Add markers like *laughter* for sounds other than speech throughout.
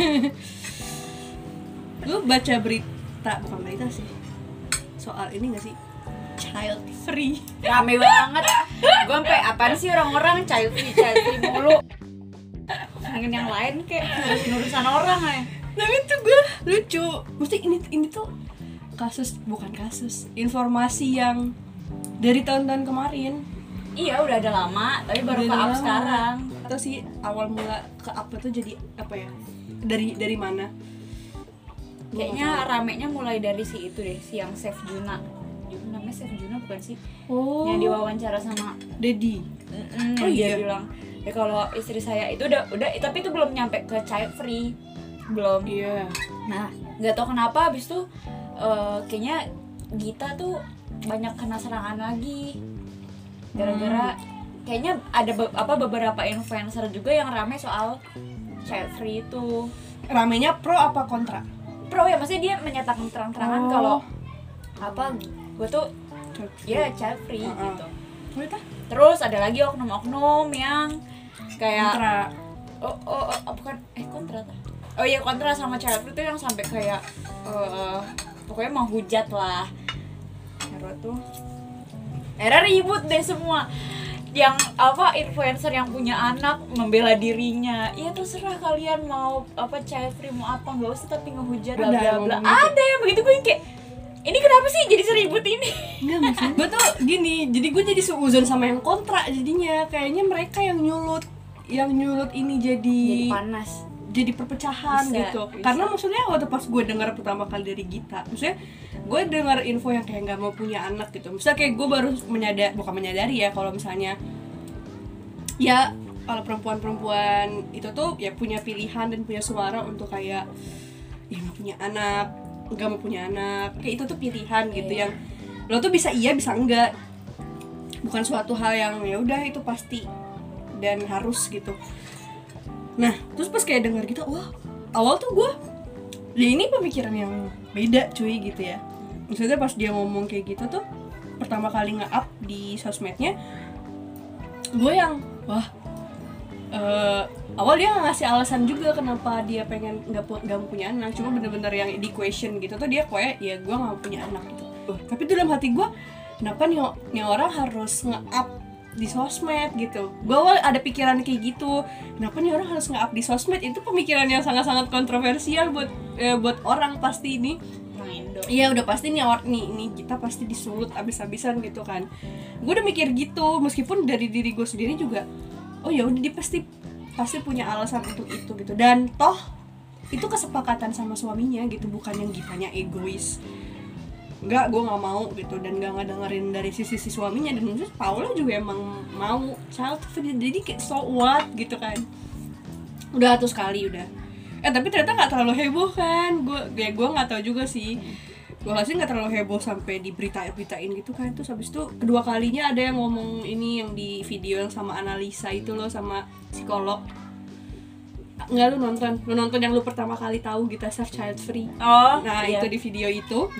*laughs* lu baca berita bukan berita sih. Soal ini gak sih? Child free. Rame banget. Gue sampai apaan sih orang-orang? Child free child free mulu. Ngomongin yang lain kayak harus urusan orang ya. Tapi itu gue lucu. Mesti ini ini tuh kasus bukan kasus informasi yang dari tahun-tahun kemarin. Iya udah ada lama tapi baru Udah ke up sekarang. Atau sih awal mula ke up itu jadi apa ya dari dari mana? Kayaknya ramenya mulai dari si itu deh si yang Chef Juna. Namanya Chef Juna bukan sih? Oh. yang diwawancara sama Dedi Mm-mm, Oh, dia iya? bilang ya kalau istri saya itu udah udah tapi itu belum nyampe ke child free. Belum. Iya. Nah nggak tahu kenapa abis itu eh, kayaknya Gita tuh banyak kena serangan lagi. Gara-gara kayaknya ada be- apa beberapa influencer juga yang rame soal child free itu ramenya pro apa kontra? Pro ya maksudnya dia menyatakan terang-terangan Oh. kalau apa gue tuh ya child free Uh-uh. gitu. Oh, itu terus ada lagi oknum-oknum yang kayak kontra. Oh, oh, oh, oh, bukan eh kontra tuh oh iya kontra sama child free tuh yang sampai kayak eh pokoknya mau hujat lah. Hero tuh. Era ribut deh semua yang apa influencer yang punya anak membela dirinya. Ya terserah kalian mau apa child free mau apa nggak usah tapi ngehujat bla Ada bla bla. gitu. ada yang begitu gue yang kayak ini kenapa sih jadi seribut ini? Enggak gue tuh gini jadi gue jadi seuzon sama yang kontra jadinya. Kayaknya mereka yang nyulut yang nyulut ini jadi jadi panas jadi perpecahan Bisa, gitu. bisa. karena maksudnya waktu pas gue dengar pertama kali dari Gita maksudnya gue dengar info yang kayak nggak mau punya anak gitu. Misalnya kayak gue baru menyadar bukan menyadari ya kalau misalnya ya kalau perempuan-perempuan itu tuh ya punya pilihan dan punya suara untuk kayak ya nggak punya anak nggak mau punya anak. Kayak itu tuh pilihan gitu Iya. yang lo tuh bisa iya bisa enggak. Bukan suatu hal yang ya udah itu pasti dan harus gitu nah terus pas kayak dengar gitu wah awal tuh gue ya ini pemikiran yang beda cuy gitu ya. Maksudnya pas dia ngomong kayak gitu tuh pertama kali nge-up di sosmednya gue yang wah eh, awal dia ngasih alasan juga kenapa dia pengen nggak pu- mau punya anak. Cuma bener-bener yang di question gitu tuh dia kayak ya gue nggak punya anak gitu. Tapi tuh dalam hati gue kenapa nih, nih orang harus nge-up di sosmed gitu gue awal ada pikiran kayak gitu kenapa nih orang harus nge-up di sosmed itu pemikiran yang sangat-sangat kontroversial buat eh, buat orang pasti ini Iya udah pasti nih awal nih nih kita pasti disulut abis-abisan gitu kan. Gue udah mikir gitu meskipun dari diri gue sendiri juga. Oh ya udah dia pasti pasti punya alasan untuk itu gitu dan toh itu kesepakatan sama suaminya gitu bukan yang gitanya egois. Enggak, gue nggak mau gitu. Dan nggak ngedengerin dari sisi si suaminya. Dan terus Paula juga emang mau. Child free jadi kayak so what gitu kan. Udah terus kali udah. Eh tapi ternyata nggak terlalu heboh kan. Gue ya gue nggak tahu juga sih. Gue sih nggak terlalu heboh sampai di berita beritain gitu kan. Terus habis itu kedua kalinya ada yang ngomong ini yang di video yang sama analisa itu loh sama psikolog. Nggak lu nonton. Lu nonton yang lu pertama kali tahu kita self child free. Oh nah iya. itu di video itu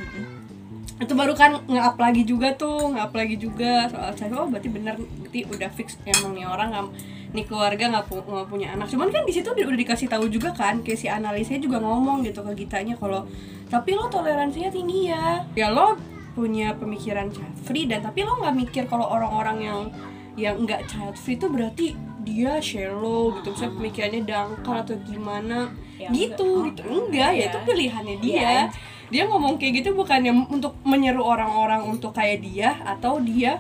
itu baru kan nge-up lagi juga tuh nge-up lagi juga. Soal child oh berarti bener berarti udah fix emang nih orang nggak nih keluarga nggak pu- punya anak. Cuman kan di situ udah, dikasih tahu juga kan kayak si analisnya juga ngomong gitu ke kitanya kalau tapi lo toleransinya tinggi ya. Ya lo punya pemikiran child free dan tapi lo nggak mikir kalau orang-orang yang yang nggak child free itu berarti dia shallow gitu misalnya pemikirannya dangkal atau gimana. Ya, gitu enggak. gitu. Enggak ya Iya. itu pilihannya dia. Iya. Dia ngomong kayak gitu bukannya untuk menyeru orang-orang untuk kayak dia atau dia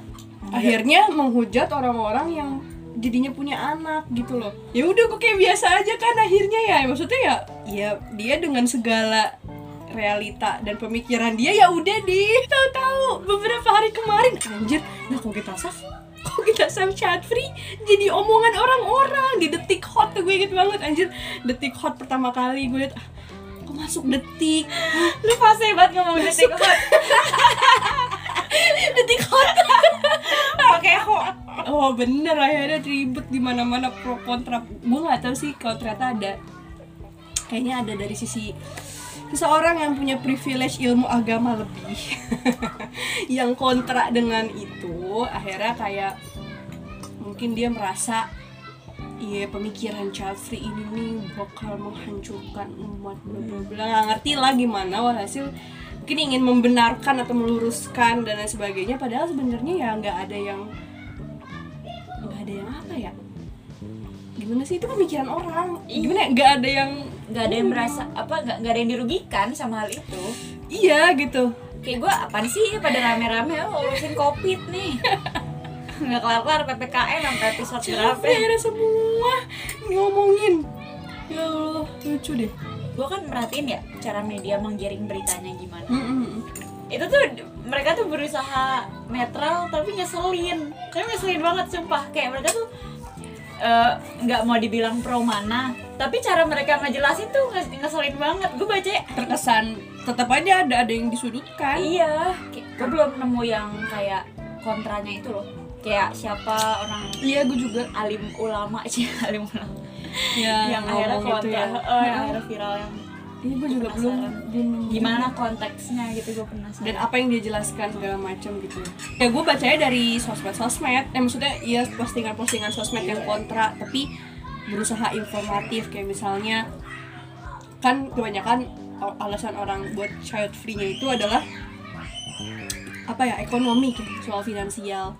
akhirnya menghujat orang-orang yang jadinya punya anak gitu loh. Ya udah kok kayak biasa aja kan akhirnya ya. Maksudnya ya ya dia dengan segala realita dan pemikiran dia ya udah di tahu-tahu beberapa hari kemarin anjir nah kok kita saf kok kita self chat free? Jadi omongan orang-orang di detik hot tuh gue inget banget anjir. Detik hot pertama kali gue liat ah, masuk detik. Lu fase banget ngomong detik. Hot *laughs* detik hot pakai hot oh bener akhirnya ribet di mana mana pro kontra. Gue nggak tahu sih kalau ternyata ada. Kayaknya ada dari sisi seseorang yang punya privilege ilmu agama lebih *laughs* yang kontra dengan itu. Akhirnya kayak mungkin dia merasa iya pemikiran child free ini nih bakal menghancurkan umat bla bla bla nggak ngerti lah gimana walhasil mungkin ingin membenarkan atau meluruskan dan lain sebagainya. Padahal sebenarnya ya nggak ada yang nggak ada yang apa ya? Gimana sih? Itu pemikiran orang. Gimana ya? Nggak ada yang nggak ada yang merasa apa nggak ada yang dirugikan sama hal itu. Iya gitu. Kayak gue apaan sih? Pada rame-rame oh, urusin covid nih. *laughs* Nggak kelar-kelar ppkm sampai episode berapa? ya? ada semua ngomongin. Ya Allah lucu deh. Gue kan merhatiin ya cara media menggiring beritanya gimana. Mm-mm. itu tuh mereka tuh berusaha netral tapi ngeselin. Kayak ngeselin banget sumpah. Kayak mereka tuh eh, nggak mau dibilang pro mana tapi cara mereka ngejelasin tuh nges- ngeselin banget. Gue baca terkesan tetap aja ada ada yang disudutkan. Iya gue belum nemu yang kayak kontranya itu loh kayak siapa orang iya gue juga. alim ulama *laughs* sih alim ulama. Ya yang akhirnya kontra itu ya. eh, yang akhirnya viral yang ini gue juga belum gimana konteksnya gitu gue penasaran. Dan apa yang dia jelaskan segala macam gitu. Ya gue bacanya dari sosmed sosmed eh maksudnya iya postingan postingan sosmed yang kontra tapi berusaha informatif. Kayak misalnya kan kebanyakan al- alasan orang buat child free nya itu adalah apa ya ekonomi kayak soal finansial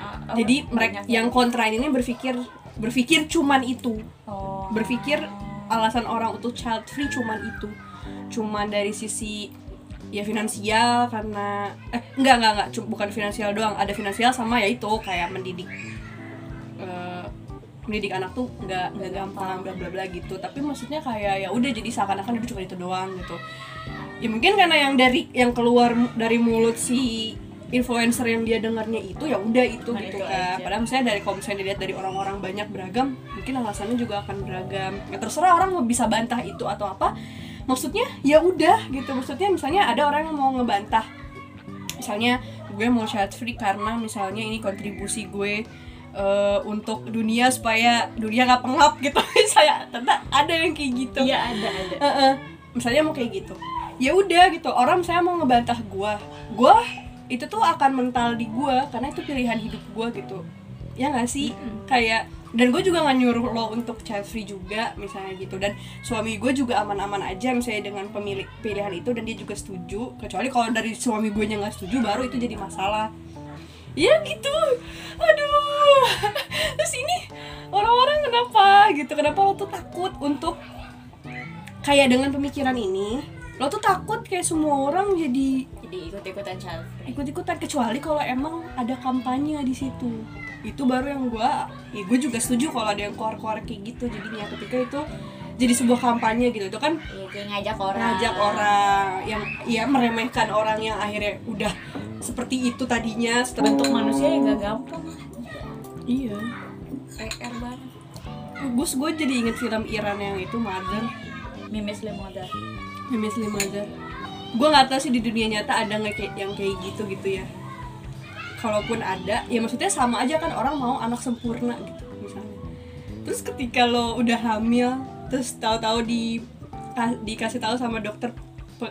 Ah, jadi mereka yang kontra ini berpikir berpikir cuman itu. Oh. berpikir alasan orang untuk child free cuman itu. Cuman dari sisi ya finansial karena eh enggak enggak enggak. Bukan finansial doang. Ada finansial sama ya itu kayak mendidik eh, mendidik anak tuh nggak nggak gampang bla bla bla gitu. Tapi maksudnya kayak ya udah jadi seakan-akan itu cuma itu doang gitu. Ya mungkin karena yang dari yang keluar dari mulut si influencer yang dia dengarnya itu ya udah itu Cuman gitu itu kan. aja. padahal misalnya dari kalau misalnya dilihat dari orang-orang banyak beragam mungkin alasannya juga akan beragam. Ya terserah orang mau bisa bantah itu atau apa. Maksudnya ya udah gitu. Maksudnya misalnya ada orang yang mau ngebantah. Misalnya gue mau child free karena misalnya ini kontribusi gue eh, untuk dunia supaya dunia nggak pengap gitu. *laughs* Misalnya ternyata ada yang kayak gitu. Iya ada ada. Heeh. misalnya mau kayak gitu. Ya udah gitu. Orang saya mau ngebantah gua gua itu tuh akan mental di gua karena itu pilihan hidup gua gitu. Ya nggak sih? Kayak dan gue juga nggak nyuruh lo untuk child free juga misalnya gitu. Dan suami gue juga aman-aman aja misalnya dengan pemilik pilihan itu dan dia juga setuju. Kecuali kalau dari suami gue nya nggak setuju baru itu jadi masalah. Ya gitu. Aduh. *laughs* Terus ini orang-orang kenapa gitu? Kenapa lo tuh takut untuk kayak dengan pemikiran ini lo tuh takut kayak semua orang jadi jadi ikut-ikutan child free ikut-ikutan kecuali kalau emang ada kampanye di situ. Itu baru yang gua ya gue juga setuju kalau ada yang keluar-keluar kayak gitu. Jadinya ketika itu jadi sebuah kampanye gitu. Itu kan kayak ngajak orang. ngajak orang yang ya meremehkan orang yang akhirnya udah seperti itu tadinya bentuk manusia yang gak gampang. Iya. PR banget. Gus gue jadi inget film Iran yang itu Mother. Mimis lemoda Mimis Mother gue nggak tahu sih di dunia nyata ada nggak kayak yang kayak gitu gitu ya. Kalaupun ada ya maksudnya sama aja kan orang mau anak sempurna gitu misalnya. Terus ketika lo udah hamil terus tahu-tahu di ka- dikasih tahu sama dokter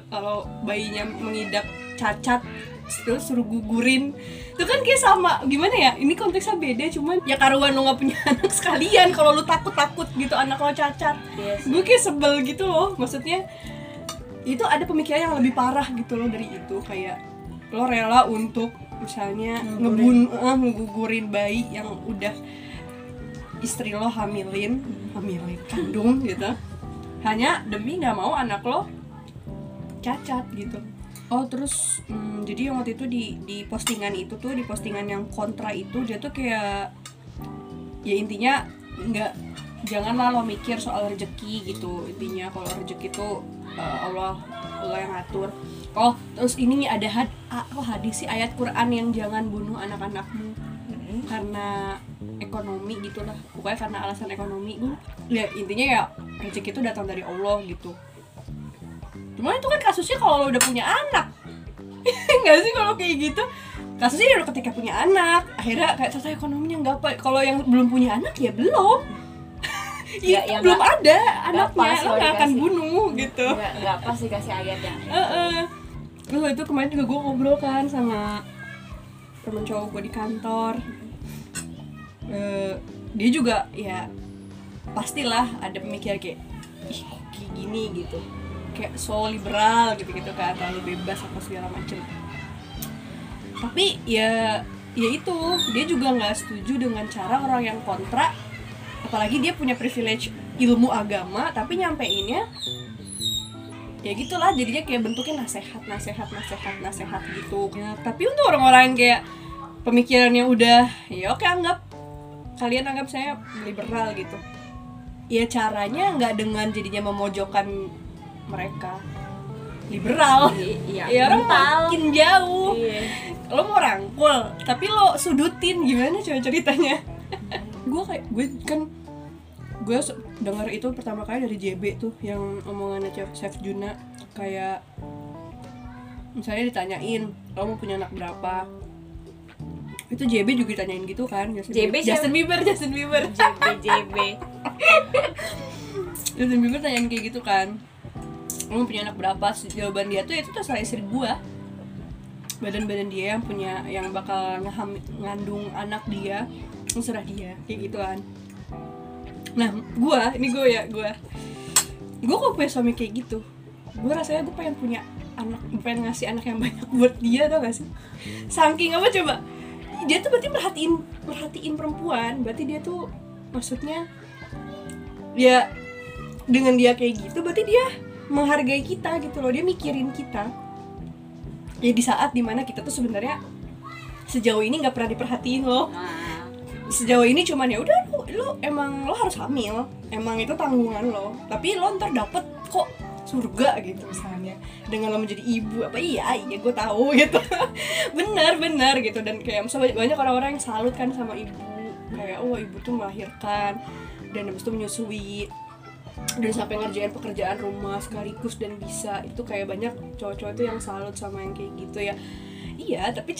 kalau bayinya mengidap cacat terus suruh gugurin itu kan kayak sama. Gimana ya? Ini konteksnya beda cuman ya karuan lo nggak punya *laughs* anak sekalian. Kalau lo takut takut gitu anak lo cacat Iya sih. gue kayak sebel gitu loh. Maksudnya itu ada pemikiran yang lebih parah gitu loh dari itu. Kayak lo rela untuk misalnya ngebun eh, ngegugurin bayi yang udah istri lo hamilin hamilin kandung *laughs* gitu. Hanya demi nggak mau anak lo cacat gitu. Oh terus hmm, jadi yang waktu itu di di postingan itu tuh di postingan yang kontra itu dia tuh kayak ya intinya nggak janganlah lo mikir soal rezeki gitu intinya kalau rezeki itu uh, Allah Allah yang ngatur. Oh terus ini nih ada had, oh hadis sih? Ayat Quran yang jangan bunuh anak-anakmu. Karena ekonomi gitulah. Pokoknya karena alasan ekonomi. Ya intinya ya rezeki itu datang dari Allah gitu. Cuman itu kan kasusnya kalau lo udah punya anak. *laughs* Nggak sih kalau kayak gitu? Kasusnya ya lo ketika punya anak. Akhirnya kayak tata ekonominya nggak apa kalau yang belum punya anak ya belum Ya, itu ya belum nggak- ada anaknya pas lo nggak akan dikasih. bunuh gitu. nggak nggak pasti kasih ayat yang Heeh. Terus waktu itu kemarin juga gue ngobrol kan sama temen cowok gue di kantor. Eh, Dia juga ya pastilah ada pemikiran kayak ih kayak gini gitu. Kayak so liberal gitu gitu kan terlalu bebas apa segala macem. Tapi ya ya itu. Dia juga nggak setuju dengan cara orang yang kontra apalagi dia punya privilege ilmu agama tapi nyampeinnya ya gitulah jadinya kayak bentuknya nasehat nasehat nasehat nasehat gitu. Ya, tapi untuk orang-orang yang kayak pemikirannya udah ya oke anggap kalian anggap saya liberal gitu. Ya caranya nggak dengan jadinya memojokkan mereka. Liberal. Iya ya orang makin jauh. Iya. lo mau rangkul tapi lo sudutin gimana coba ceritanya? *laughs* Gue kayak gue kan gue dengar itu pertama kali dari JB tuh yang omongannya Chef, Chef Juna. Kayak misalnya ditanyain lo mau punya anak berapa? Itu JB juga ditanyain gitu kan Justin JB Bieber-? Justin Bieber Justin Bieber. JB JB *laughs* Justin Bieber tanyain kayak gitu kan. Lo mau punya anak berapa? Jawaban dia tuh itu terserah istri gua. Badan-badan dia yang punya yang bakal ngeham, ngandung anak dia terserah dia kayak gitu kan nah gua ini gua ya gua. Gua kok punya suami kayak gitu? Gua rasanya gua pengen punya anak pengen ngasih anak yang banyak buat dia tau gak sih? Saking apa coba? Dia tuh berarti merhatiin merhatiin perempuan. Berarti dia tuh maksudnya ya dengan dia kayak gitu berarti dia menghargai kita gitu loh. Dia mikirin kita. Ya di saat di mana kita tuh sebenarnya sejauh ini nggak pernah diperhatiin loh. Nah. Sejauh ini cuman ya udah lu, emang lo harus hamil. Emang itu tanggungan lo. Tapi lo ntar dapet kok surga gitu misalnya. Dengan lo menjadi ibu apa iya iya gue tahu *laughs* gitu. Benar benar gitu. Dan kayak misalnya banyak orang-orang yang salut kan sama ibu. Kayak oh ibu tuh melahirkan dan habis itu menyusui dan sampai ngerjain pekerjaan rumah sekaligus dan bisa. Itu kayak banyak cowok-cowok itu yang salut sama yang kayak gitu ya iya tapi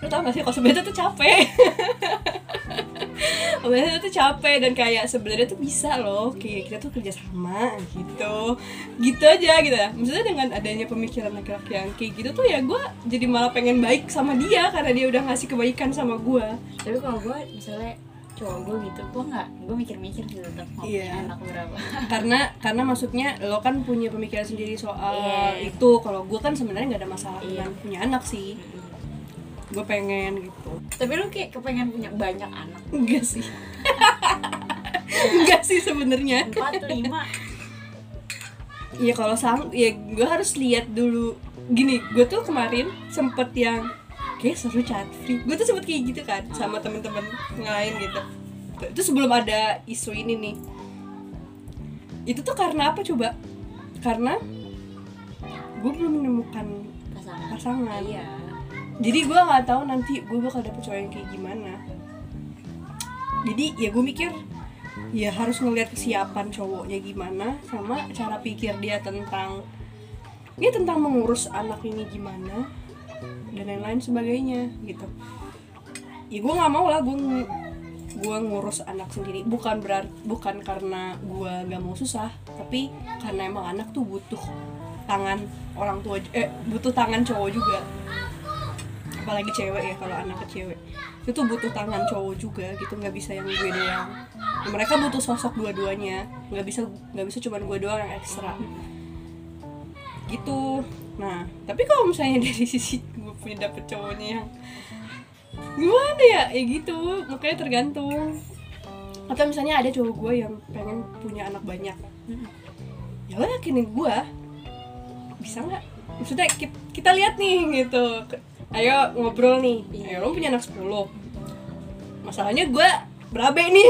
lo *laughs* tau gak sih kalau sebenarnya tuh capek. *laughs* Sebenarnya tuh capek dan kayak sebenarnya tuh bisa loh kayak kita tuh kerja sama gitu. Gitu aja gitu. Ya maksudnya dengan adanya pemikiran laki-laki yang kayak gitu tuh ya gue jadi malah pengen baik sama dia karena dia udah ngasih kebaikan sama gue tapi kalau gue misalnya cowok gue gitu. Gue nggak gue mikir-mikir gitu tetap mau punya Iya. anak berapa. *laughs* Karena karena maksudnya lo kan punya pemikiran sendiri soal Iya. itu. Kalau gue kan sebenarnya nggak ada masalah Iya. dengan punya anak sih. Gue pengen gitu. Tapi lu kayak kepengen punya banyak anak. Enggak sih. *laughs* Enggak sih sebenarnya. Empat lima. Iya kalau sang, ya gue harus lihat dulu. Gini, gue tuh kemarin sempet yang kayak seru chat free. Gue tuh sempet kayak gitu kan sama temen-temen lain gitu. Itu sebelum ada isu ini nih. Itu tuh karena apa coba? Karena gue belum menemukan pasangan pasangan. iya Jadi gue nggak tahu nanti gue bakal dapet cowok yang kayak gimana. Jadi ya gue mikir ya harus ngeliat kesiapan cowoknya gimana sama cara pikir dia tentang ya tentang mengurus anak ini gimana dan lain-lain sebagainya gitu. Ya gue nggak mau lah gue gue ngurus anak sendiri. Bukan berarti bukan karena gue gak mau susah tapi karena emang anak tuh butuh tangan orang tua eh butuh tangan cowok juga. Apalagi cewek ya kalau anak ke cewek. Itu tuh butuh tangan cowok juga gitu. Nggak bisa yang gue doang. Mereka butuh sosok dua-duanya. Nggak bisa nggak bisa cuma gue doang yang ekstra. Gitu nah tapi kalau misalnya *laughs* dari sisi gue punya dapet cowoknya yang gimana ya? Ya gitu makanya tergantung. Atau misalnya ada cowok gue yang pengen punya anak banyak. Ya lo yakinin gue bisa nggak? Maksudnya kita, kita lihat nih gitu. Ayo ngobrol nih. Ayo lo punya anak 10 masalahnya gue berabe nih.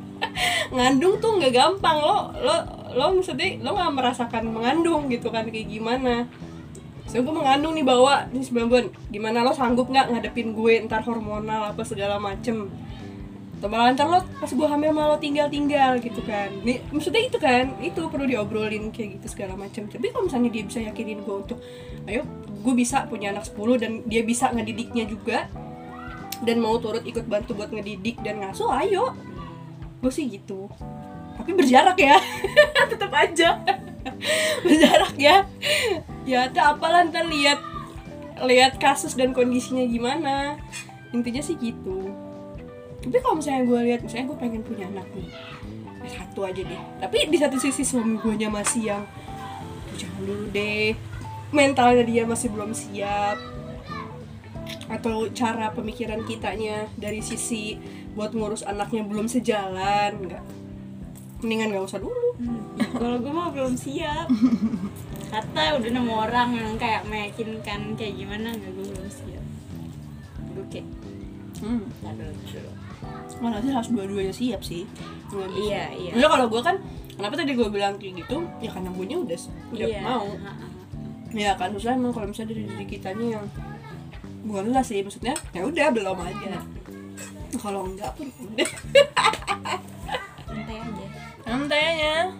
*laughs* Ngandung tuh nggak gampang lo lo lo maksudnya lo nggak merasakan mengandung gitu kan kayak gimana? So gue mengandung nih bawa nih 9 bulan. Gimana lo sanggup nggak ngadepin gue ntar hormonal apa segala macem? Atau malah ntar lo pas gue hamil malah lo tinggal tinggal gitu kan. Nih maksudnya itu kan itu perlu diobrolin kayak gitu segala macam tapi kalau misalnya dia bisa yakinin gue untuk ayo gue bisa punya anak 10 dan dia bisa ngedidiknya juga dan mau turut ikut bantu buat ngedidik dan ngasuh ayo. Gue sih gitu tapi berjarak ya. *laughs* Tetap aja. Berjarak ya. Ya tuh apalah ntar lihat lihat kasus dan kondisinya gimana. Intinya sih gitu. Tapi kalau misalnya gue lihat misalnya gue pengen punya anak nih satu aja deh. Tapi di satu sisi suami gue masih yang "Tuh, jangan dulu deh. Mentalnya dia masih belum siap. Atau cara pemikiran kitanya dari sisi buat ngurus anaknya belum sejalan enggak mendingan nggak usah dulu. Kalau gue mah belum siap. Kata udah nemu orang yang kayak meyakinkan kayak gimana nggak gue belum siap. Gue kayak hmm. "Ntar dulu, ntar dulu." Malah sih harus dua-duanya siap sih? Bisa. iya iya. Maksudnya kalau gue kan kenapa tadi gue bilang kayak gitu? Ya karena gue udah udah Iya, mau. Ya kan susah emang kalau misalnya dari diri kitanya yang bukan lah sih maksudnya ya udah belum aja. Kalau enggak pun udah *laughs* aja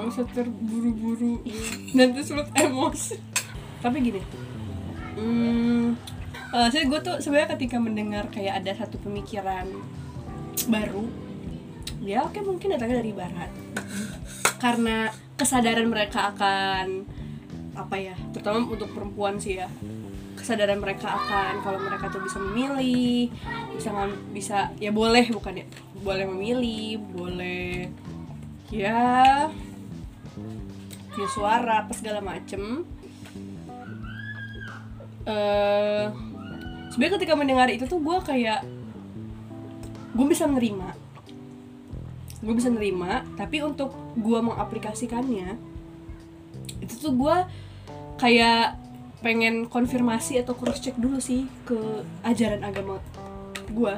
nggak usah terburu-buru. Nanti sulut emosi. Tapi gini. Hmm, eh, saya gue tuh sebenarnya ketika mendengar kayak ada satu pemikiran baru ya oke mungkin datangnya dari barat. Karena kesadaran mereka akan apa ya terutama untuk perempuan sih ya kesadaran mereka akan kalau mereka tuh bisa memilih bisa bisa ya boleh bukan ya boleh memilih boleh ya punya suara apa segala macem. Eh sebenarnya ketika mendengar itu tuh gue kayak gue bisa menerima gue bisa nerima tapi untuk gue mengaplikasikannya itu tuh gue kayak pengen konfirmasi atau cross check dulu sih ke ajaran agama gue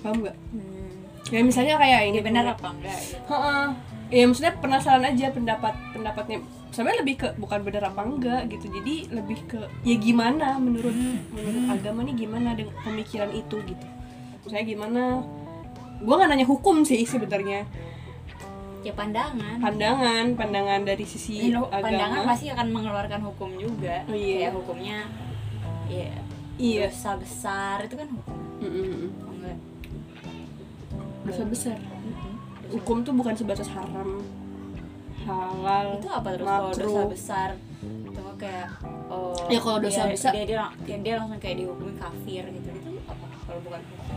paham nggak? Hmm. ya misalnya kayak ini ini benar apa enggak. Heeh. ya maksudnya penasaran aja pendapat pendapatnya. Sebenarnya lebih ke bukan benar apa enggak gitu. Jadi lebih ke ya gimana menurut menurut agama nih gimana dengan pemikiran itu gitu. Saya gimana gue nggak nanya hukum sih sebenarnya ya pandangan. Pandangan pandangan dari sisi Ini lo- pandangan agama pasti akan mengeluarkan hukum juga. Oh, iya. kayak hukumnya ya iya. dosa besar itu kan hukum. Oh, enggak. Dosa besar. Dosa- hukum tuh bukan sebatas haram halal itu apa terus kalau dosa besar? Itu kayak oh Ya, kalau dosa dia, besar- dia, dia, dia, dia langsung kayak dihukumi kafir gitu. Itu apa? Kalau bukan hukum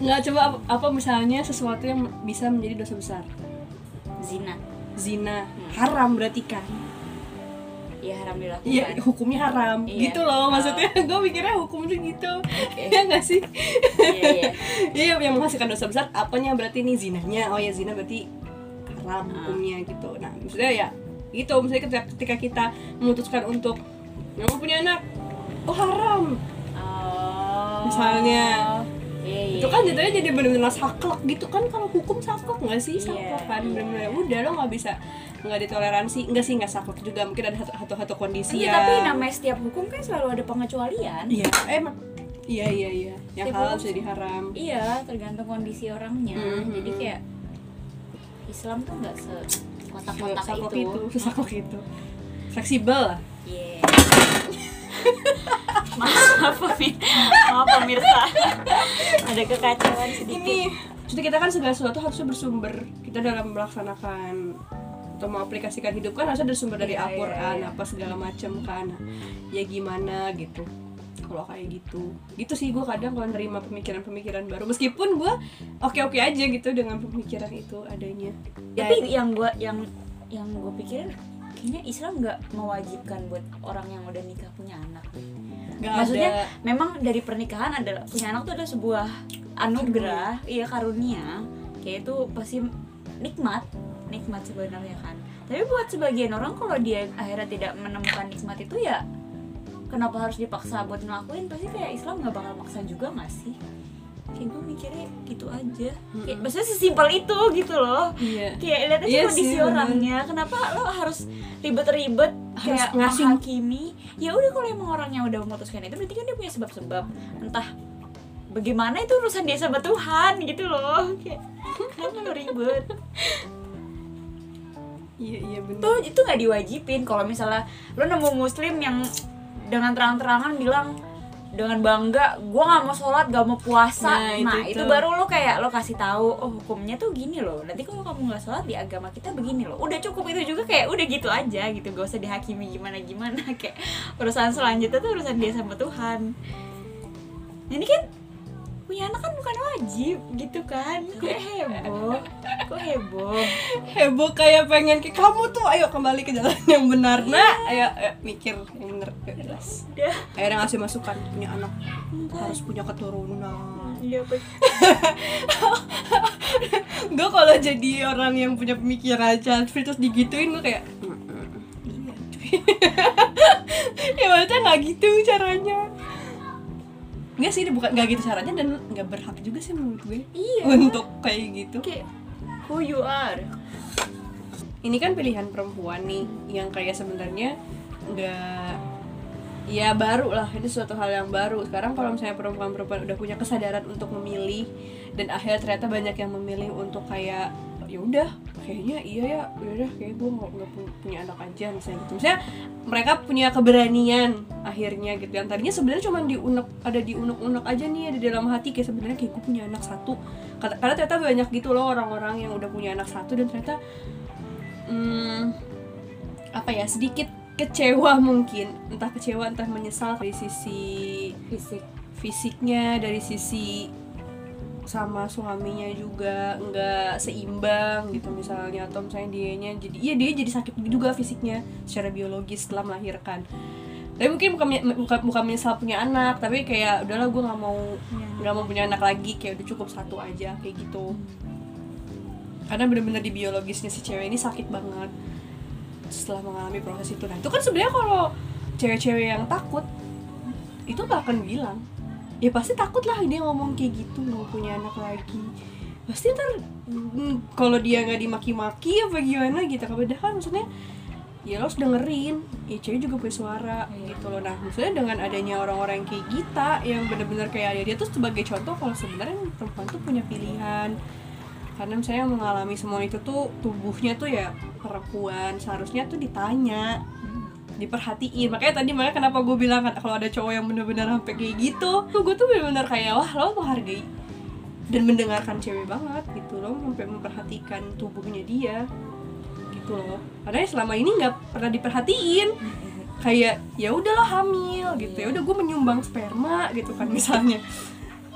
nggak coba apa, apa misalnya sesuatu yang bisa menjadi dosa besar zina zina Hmm. haram berarti kan ya haram dilakukan Iya, hukumnya haram. Iya. Gitu loh, maksudnya *laughs* gue mikirnya hukum tuh gitu. Oke. ya nggak sih? iya iya *laughs* Iya, yang menghasilkan dosa besar apanya berarti nih zinanya. Oh ya zina berarti haram Ah. hukumnya gitu. Nah, maksudnya ya gitu, misalnya ketika, ketika kita memutuskan untuk nggak mau punya anak, oh haram. oh Misalnya. Iya, iya, Itu kan iya. jatuhnya jadi benar-benar saklek gitu kan kalau hukum saklek nggak sih? Iya, Saklek kan iya. benar-benar udah lo nggak bisa nggak ditoleransi enggak sih nggak saklek juga mungkin ada satu satu, satu kondisi Iya, ya tapi namanya setiap hukum kan selalu ada pengecualian Iya, emang. Iya, iya, iya. Yang Setiap halal bisa diharam. Iya, tergantung kondisi orangnya. Mhm. Jadi kayak Islam tuh nggak se kotak-kotak itu. itu, sesaklek itu. Fleksibel lah. Iya. *laughs* Maaf, maaf pemirsa. Ada kekacauan sedikit. Ini, jadi kita kan segala sesuatu harusnya bersumber kita dalam melaksanakan atau mengaplikasikan hidup kan harusnya ada sumber dari Iya, iya, Al-Quran iya. apa segala macam kan ya gimana gitu kalau kayak gitu gitu sih gue kadang kalau nerima pemikiran-pemikiran baru meskipun gue oke-oke aja gitu dengan pemikiran itu adanya Ya, Tapi yang gua yang yang gue pikirin kayaknya Islam nggak mewajibkan buat orang yang udah nikah punya anak. Nggak Maksudnya ada memang dari pernikahan adalah punya anak tuh adalah sebuah anugerah, iya karunia. Kayak itu pasti nikmat, nikmat sebenarnya kan. Tapi buat sebagian orang kalau dia akhirnya tidak menemukan nikmat itu ya kenapa harus dipaksa buat ngelakuin? Pasti kayak Islam nggak bakal maksa juga nggak sih? Kayak gue mikirnya gitu aja. Kayak maksudnya sesimpel itu gitu loh. iya Kayak lihat aja Iya kondisi sih, bener. orangnya. Kenapa lo harus ribet-ribet kayak ngasih- menghakimi? Ya udah kalau emang orangnya udah memutuskan itu berarti kan dia punya sebab-sebab. Entah bagaimana itu urusan dia sama Tuhan gitu loh. Kayak lo ribet? iya iya benar Tuh itu nggak diwajibin kalau misalnya lo nemu muslim yang dengan terang-terangan bilang dengan bangga gue nggak mau sholat gak mau puasa. Nah, nah, itu itu, baru lo kayak lo kasih tahu oh hukumnya tuh gini loh. Nanti kalau kamu nggak sholat di agama kita begini loh. Udah cukup itu juga kayak udah gitu aja gitu. Gak usah dihakimi gimana gimana. *laughs* Kayak urusan selanjutnya tuh urusan dia sama Tuhan. Ini kan punya anak kan bukan wajib gitu kan? Kok heboh? Kok heboh? Heboh kayak pengen ke kamu tuh ayo kembali ke jalan yang benar. Nah ayo, ayo mikir yang benar jelas. udah. Akhirnya ngasih masukan punya anak. Harus punya keturunan. Iya *laughs* gue kalau jadi orang yang punya pemikiran child free terus digituin gue kayak iya. *laughs* Ya maksudnya nggak gitu caranya Enggak sih, ini bukan nggak gitu caranya dan nggak berhak juga sih menurut gue iya. untuk kayak gitu. kayak who you are. Ini kan pilihan perempuan nih yang kayak sebenarnya nggak ya baru lah ini suatu hal yang baru. Sekarang kalau misalnya perempuan-perempuan udah punya kesadaran untuk memilih dan akhirnya ternyata banyak yang memilih untuk kayak ya udah kayaknya iya ya ya udah kayak gue nggak nggak pu- punya anak aja misalnya gitu. Misalnya mereka punya keberanian akhirnya gitu yang tadinya sebenarnya cuma diunek ada di unek-unek aja nih ada di dalam hati kayak sebenarnya kayak gue punya anak satu. Kata- karena ternyata banyak gitu loh orang-orang yang udah punya anak satu dan ternyata hmm, apa ya sedikit kecewa mungkin. Entah kecewa entah menyesal dari sisi fisik. fisiknya dari sisi sama suaminya juga nggak seimbang gitu misalnya atau misalnya dianya jadi iya dia jadi sakit juga fisiknya secara biologis setelah melahirkan. Tapi mungkin bukan bukan, bukan menyesal punya anak tapi kayak udahlah gue nggak mau nggak mau punya anak lagi kayak udah cukup satu aja kayak gitu. Karena bener-bener di biologisnya si cewek ini sakit banget setelah mengalami proses itu. Nah itu kan sebenarnya kalau cewek-cewek yang takut itu gak akan bilang ya pasti takut lah dia ngomong kayak gitu mau punya anak lagi. Pasti ntar mm, kalau dia nggak dimaki-maki apa gimana gitu. Padahal maksudnya ya lo harus dengerin. Ya cewek juga punya suara gitu loh. Nah maksudnya dengan adanya orang-orang kayak kita yang bener-bener kayak ada dia tuh sebagai contoh kalau sebenarnya perempuan tuh punya pilihan. Karena misalnya mengalami semua itu tuh tubuhnya tuh ya perempuan seharusnya tuh ditanya diperhatiin. Makanya tadi makanya kenapa gue bilang kan kalau ada cowok yang bener-bener sampai kayak gitu tuh gue tuh bener-bener kayak wah lo menghargai dan mendengarkan cewek banget gitu loh. Sampai memperhatikan tubuhnya dia gitu loh. Karena selama ini nggak pernah diperhatiin. *laughs* Kayak ya udah lo hamil gitu. Ya udah gue menyumbang sperma gitu kan misalnya.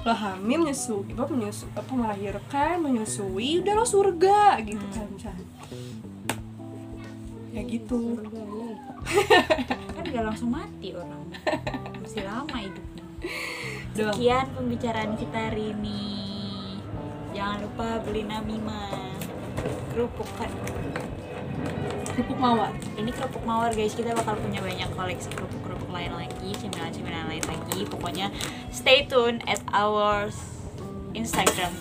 Lo hamil menyusui apa menyusui apa melahirkan menyusui udah lo surga gitu kan misalnya ya gitu *laughs* kan gak langsung mati orang. Masih lama hidupnya. Sekian pembicaraan kita hari ini. Jangan lupa beli namima. Kerupuk kan kerupuk mawar. Ini kerupuk mawar guys. Kita bakal punya banyak koleksi kerupuk-kerupuk lain lagi cemilan-cemilan lain lagi. Pokoknya stay tune at our Instagram